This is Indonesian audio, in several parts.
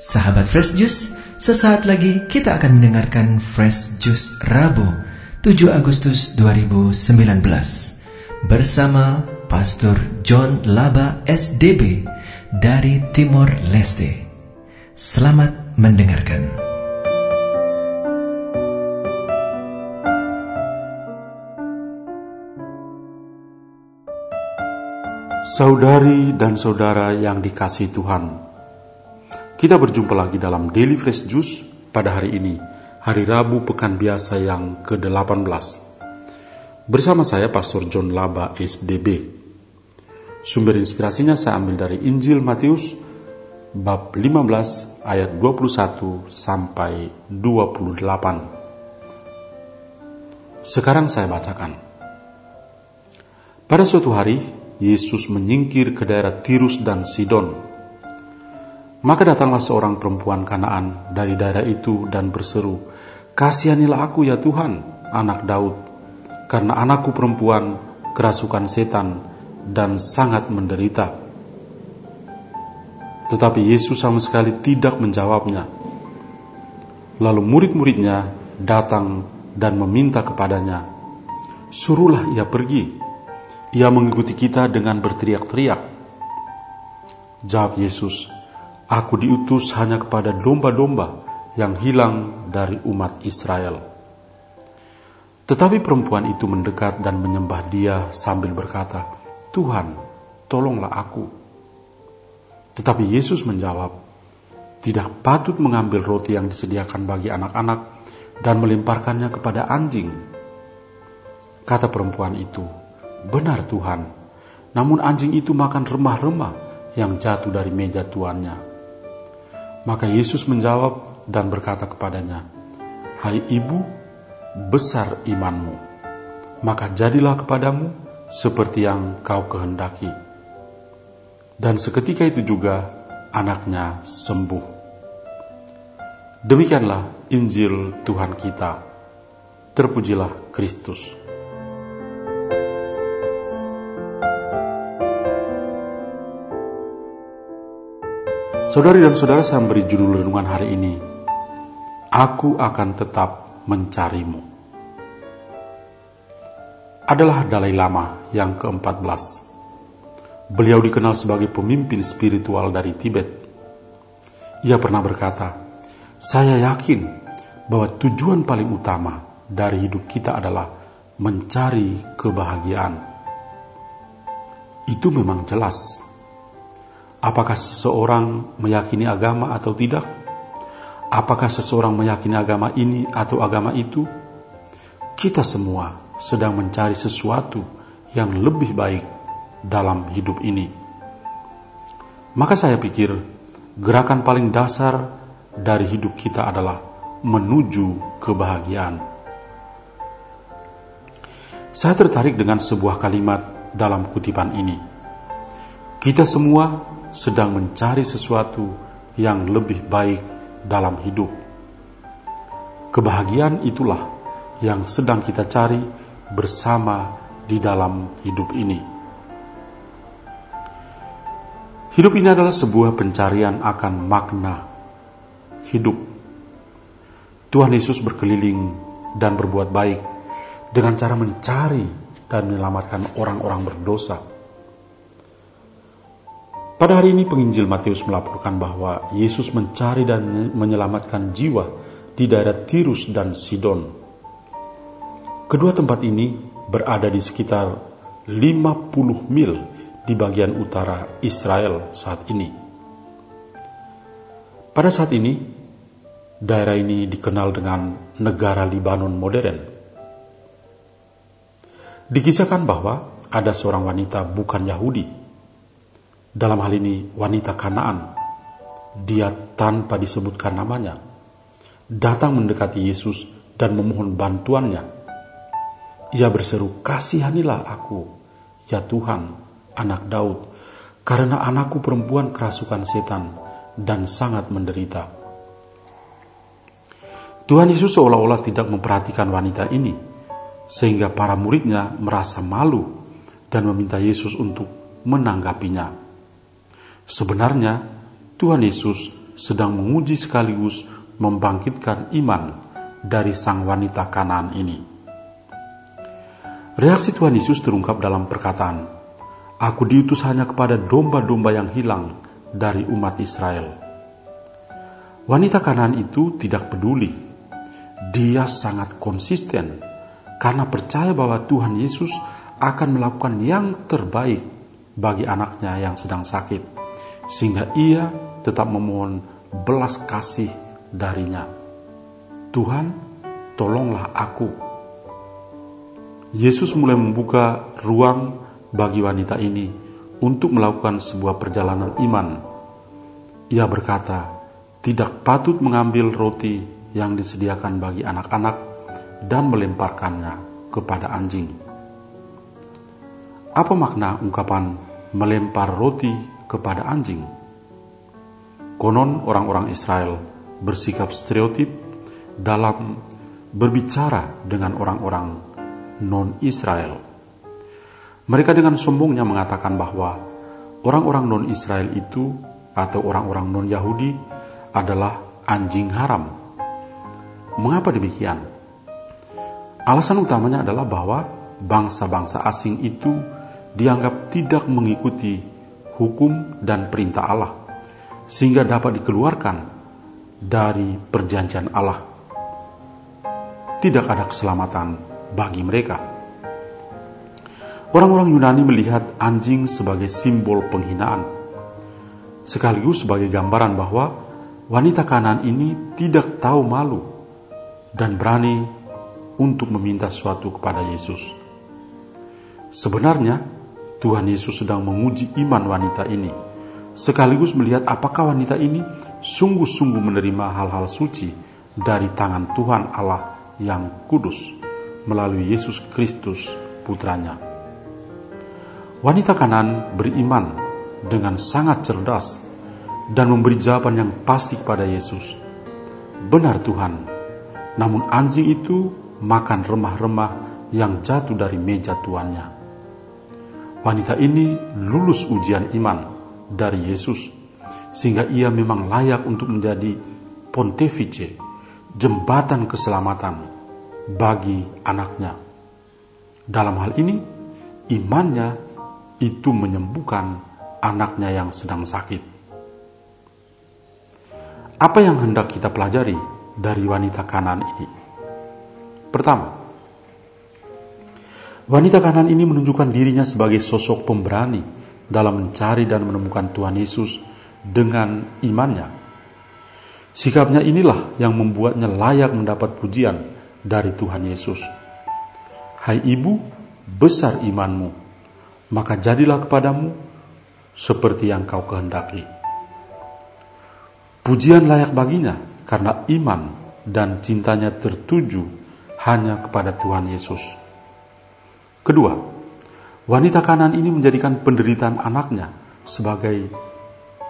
Sahabat Fresh Juice, sesaat lagi kita akan mendengarkan Fresh Juice Rabu 7 Agustus 2019 bersama Pastor John Laba SDB dari Timor Leste. Selamat mendengarkan. Saudari dan saudara yang dikasih Tuhan, kita berjumpa lagi dalam Daily Fresh Juice pada hari ini, hari Rabu pekan biasa yang ke-18. Bersama saya Pastor John Laba SDB. Sumber inspirasinya saya ambil dari Injil Matius bab 15 ayat 21 sampai 28. Sekarang saya bacakan. Pada suatu hari, Yesus menyingkir ke daerah Tirus dan Sidon maka datanglah seorang perempuan Kanaan dari daerah itu dan berseru, Kasihanilah aku ya Tuhan, anak Daud, karena anakku perempuan kerasukan setan dan sangat menderita. Tetapi Yesus sama sekali tidak menjawabnya. Lalu murid-muridnya datang dan meminta kepadanya, Suruhlah ia pergi. Ia mengikuti kita dengan berteriak-teriak. Jawab Yesus, Aku diutus hanya kepada domba-domba yang hilang dari umat Israel. Tetapi perempuan itu mendekat dan menyembah dia sambil berkata, Tuhan, tolonglah aku. Tetapi Yesus menjawab, tidak patut mengambil roti yang disediakan bagi anak-anak dan melemparkannya kepada anjing. Kata perempuan itu, benar Tuhan, namun anjing itu makan remah-remah yang jatuh dari meja tuannya. Maka Yesus menjawab dan berkata kepadanya, Hai ibu, besar imanmu, maka jadilah kepadamu seperti yang kau kehendaki. Dan seketika itu juga anaknya sembuh. Demikianlah Injil Tuhan kita. Terpujilah Kristus. Saudari dan saudara saya beri judul renungan hari ini, Aku akan tetap mencarimu. Adalah Dalai Lama yang ke-14. Beliau dikenal sebagai pemimpin spiritual dari Tibet. Ia pernah berkata, saya yakin bahwa tujuan paling utama dari hidup kita adalah mencari kebahagiaan. Itu memang jelas Apakah seseorang meyakini agama atau tidak? Apakah seseorang meyakini agama ini atau agama itu? Kita semua sedang mencari sesuatu yang lebih baik dalam hidup ini. Maka saya pikir gerakan paling dasar dari hidup kita adalah menuju kebahagiaan. Saya tertarik dengan sebuah kalimat dalam kutipan ini. Kita semua sedang mencari sesuatu yang lebih baik dalam hidup. Kebahagiaan itulah yang sedang kita cari bersama di dalam hidup ini. Hidup ini adalah sebuah pencarian akan makna hidup. Tuhan Yesus berkeliling dan berbuat baik dengan cara mencari dan menyelamatkan orang-orang berdosa pada hari ini penginjil Matius melaporkan bahwa Yesus mencari dan menyelamatkan jiwa di daerah Tirus dan Sidon. Kedua tempat ini berada di sekitar 50 mil di bagian utara Israel saat ini. Pada saat ini, daerah ini dikenal dengan negara Libanon modern. Dikisahkan bahwa ada seorang wanita bukan Yahudi dalam hal ini wanita Kanaan, dia tanpa disebutkan namanya, datang mendekati Yesus dan memohon bantuannya. Ia berseru, kasihanilah aku, ya Tuhan, anak Daud, karena anakku perempuan kerasukan setan dan sangat menderita. Tuhan Yesus seolah-olah tidak memperhatikan wanita ini, sehingga para muridnya merasa malu dan meminta Yesus untuk menanggapinya. Sebenarnya Tuhan Yesus sedang menguji sekaligus membangkitkan iman dari sang wanita kanan ini. Reaksi Tuhan Yesus terungkap dalam perkataan, Aku diutus hanya kepada domba-domba yang hilang dari umat Israel. Wanita kanan itu tidak peduli. Dia sangat konsisten karena percaya bahwa Tuhan Yesus akan melakukan yang terbaik bagi anaknya yang sedang sakit, sehingga ia tetap memohon belas kasih darinya. Tuhan, tolonglah aku. Yesus mulai membuka ruang bagi wanita ini untuk melakukan sebuah perjalanan iman. Ia berkata, "Tidak patut mengambil roti yang disediakan bagi anak-anak dan melemparkannya kepada anjing. Apa makna ungkapan melempar roti kepada anjing? Konon orang-orang Israel bersikap stereotip dalam berbicara dengan orang-orang non-Israel. Mereka dengan sombongnya mengatakan bahwa orang-orang non-Israel itu atau orang-orang non-Yahudi adalah anjing haram. Mengapa demikian? Alasan utamanya adalah bahwa bangsa-bangsa asing itu dianggap tidak mengikuti hukum dan perintah Allah, sehingga dapat dikeluarkan dari perjanjian Allah. Tidak ada keselamatan bagi mereka. Orang-orang Yunani melihat anjing sebagai simbol penghinaan, sekaligus sebagai gambaran bahwa wanita kanan ini tidak tahu malu dan berani untuk meminta sesuatu kepada Yesus. Sebenarnya, Tuhan Yesus sedang menguji iman wanita ini, sekaligus melihat apakah wanita ini sungguh-sungguh menerima hal-hal suci dari tangan Tuhan Allah yang kudus melalui Yesus Kristus putranya. Wanita kanan beriman dengan sangat cerdas dan memberi jawaban yang pasti kepada Yesus. Benar Tuhan, namun anjing itu makan remah-remah yang jatuh dari meja tuannya. Wanita ini lulus ujian iman dari Yesus, sehingga ia memang layak untuk menjadi pontefice, jembatan keselamatan bagi anaknya. Dalam hal ini, imannya itu menyembuhkan anaknya yang sedang sakit. Apa yang hendak kita pelajari dari wanita kanan ini? Pertama, wanita kanan ini menunjukkan dirinya sebagai sosok pemberani dalam mencari dan menemukan Tuhan Yesus dengan imannya. Sikapnya inilah yang membuatnya layak mendapat pujian dari Tuhan Yesus. Hai ibu, besar imanmu, maka jadilah kepadamu seperti yang kau kehendaki. Pujian layak baginya karena iman dan cintanya tertuju hanya kepada Tuhan Yesus. Kedua, wanita kanan ini menjadikan penderitaan anaknya sebagai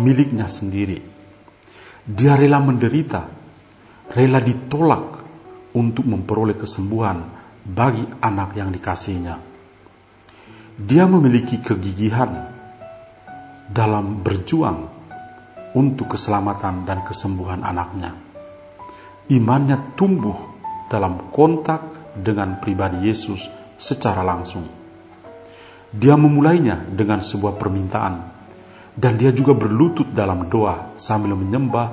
miliknya sendiri. Dia rela menderita, rela ditolak untuk memperoleh kesembuhan bagi anak yang dikasihnya. Dia memiliki kegigihan dalam berjuang untuk keselamatan dan kesembuhan anaknya. Imannya tumbuh dalam kontak dengan pribadi Yesus secara langsung. Dia memulainya dengan sebuah permintaan, dan dia juga berlutut dalam doa sambil menyembah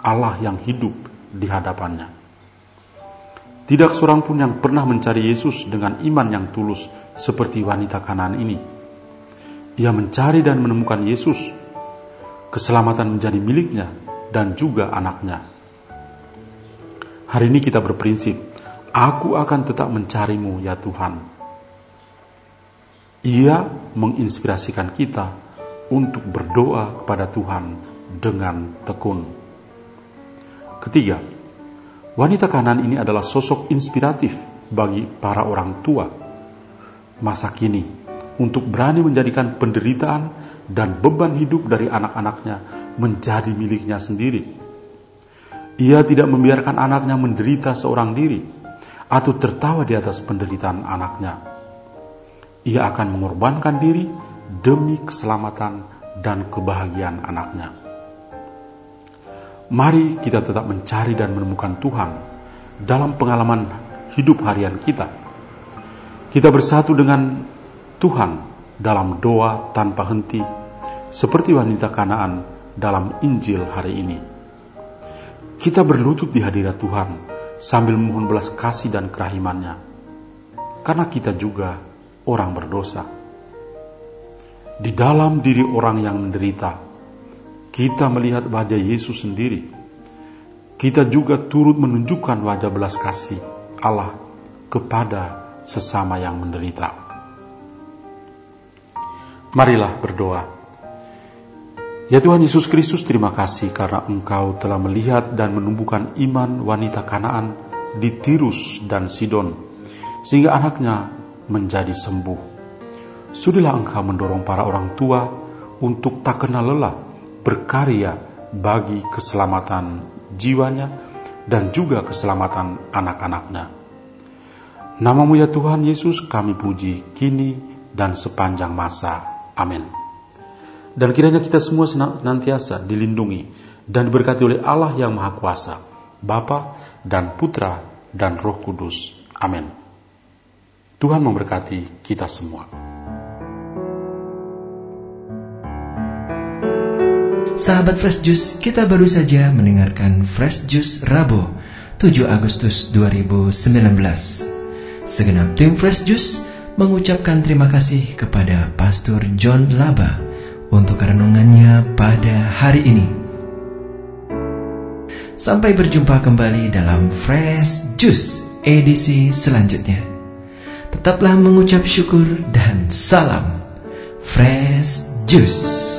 Allah yang hidup di hadapannya. Tidak seorang pun yang pernah mencari Yesus dengan iman yang tulus seperti wanita kanan ini. Ia mencari dan menemukan Yesus. Keselamatan menjadi miliknya dan juga anaknya. Hari ini kita berprinsip, aku akan tetap mencarimu ya Tuhan. Ia menginspirasikan kita untuk berdoa kepada Tuhan dengan tekun. Ketiga, wanita kanan ini adalah sosok inspiratif bagi para orang tua masa kini untuk berani menjadikan penderitaan dan beban hidup dari anak-anaknya menjadi miliknya sendiri ia tidak membiarkan anaknya menderita seorang diri atau tertawa di atas penderitaan anaknya. Ia akan mengorbankan diri demi keselamatan dan kebahagiaan anaknya. Mari kita tetap mencari dan menemukan Tuhan dalam pengalaman hidup harian kita. Kita bersatu dengan Tuhan dalam doa tanpa henti, seperti wanita Kanaan dalam Injil hari ini. Kita berlutut di hadirat Tuhan sambil memohon belas kasih dan kerahimannya, karena kita juga orang berdosa. Di dalam diri orang yang menderita, kita melihat wajah Yesus sendiri. Kita juga turut menunjukkan wajah belas kasih Allah kepada sesama yang menderita. Marilah berdoa. Ya Tuhan Yesus Kristus, terima kasih karena Engkau telah melihat dan menumbuhkan iman wanita Kanaan di Tirus dan Sidon, sehingga anaknya menjadi sembuh. Sudilah Engkau mendorong para orang tua untuk tak kenal lelah berkarya bagi keselamatan jiwanya dan juga keselamatan anak-anaknya. Namamu ya Tuhan Yesus kami puji kini dan sepanjang masa. Amin. Dan kiranya kita semua senantiasa dilindungi dan diberkati oleh Allah yang Maha Kuasa, Bapa dan Putra dan Roh Kudus. Amin. Tuhan memberkati kita semua. Sahabat Fresh Juice, kita baru saja mendengarkan Fresh Juice Rabu 7 Agustus 2019. Segenap tim Fresh Juice mengucapkan terima kasih kepada Pastor John Laba untuk renungannya pada hari ini. Sampai berjumpa kembali dalam Fresh Juice edisi selanjutnya. Tetaplah mengucap syukur dan salam Fresh Juice.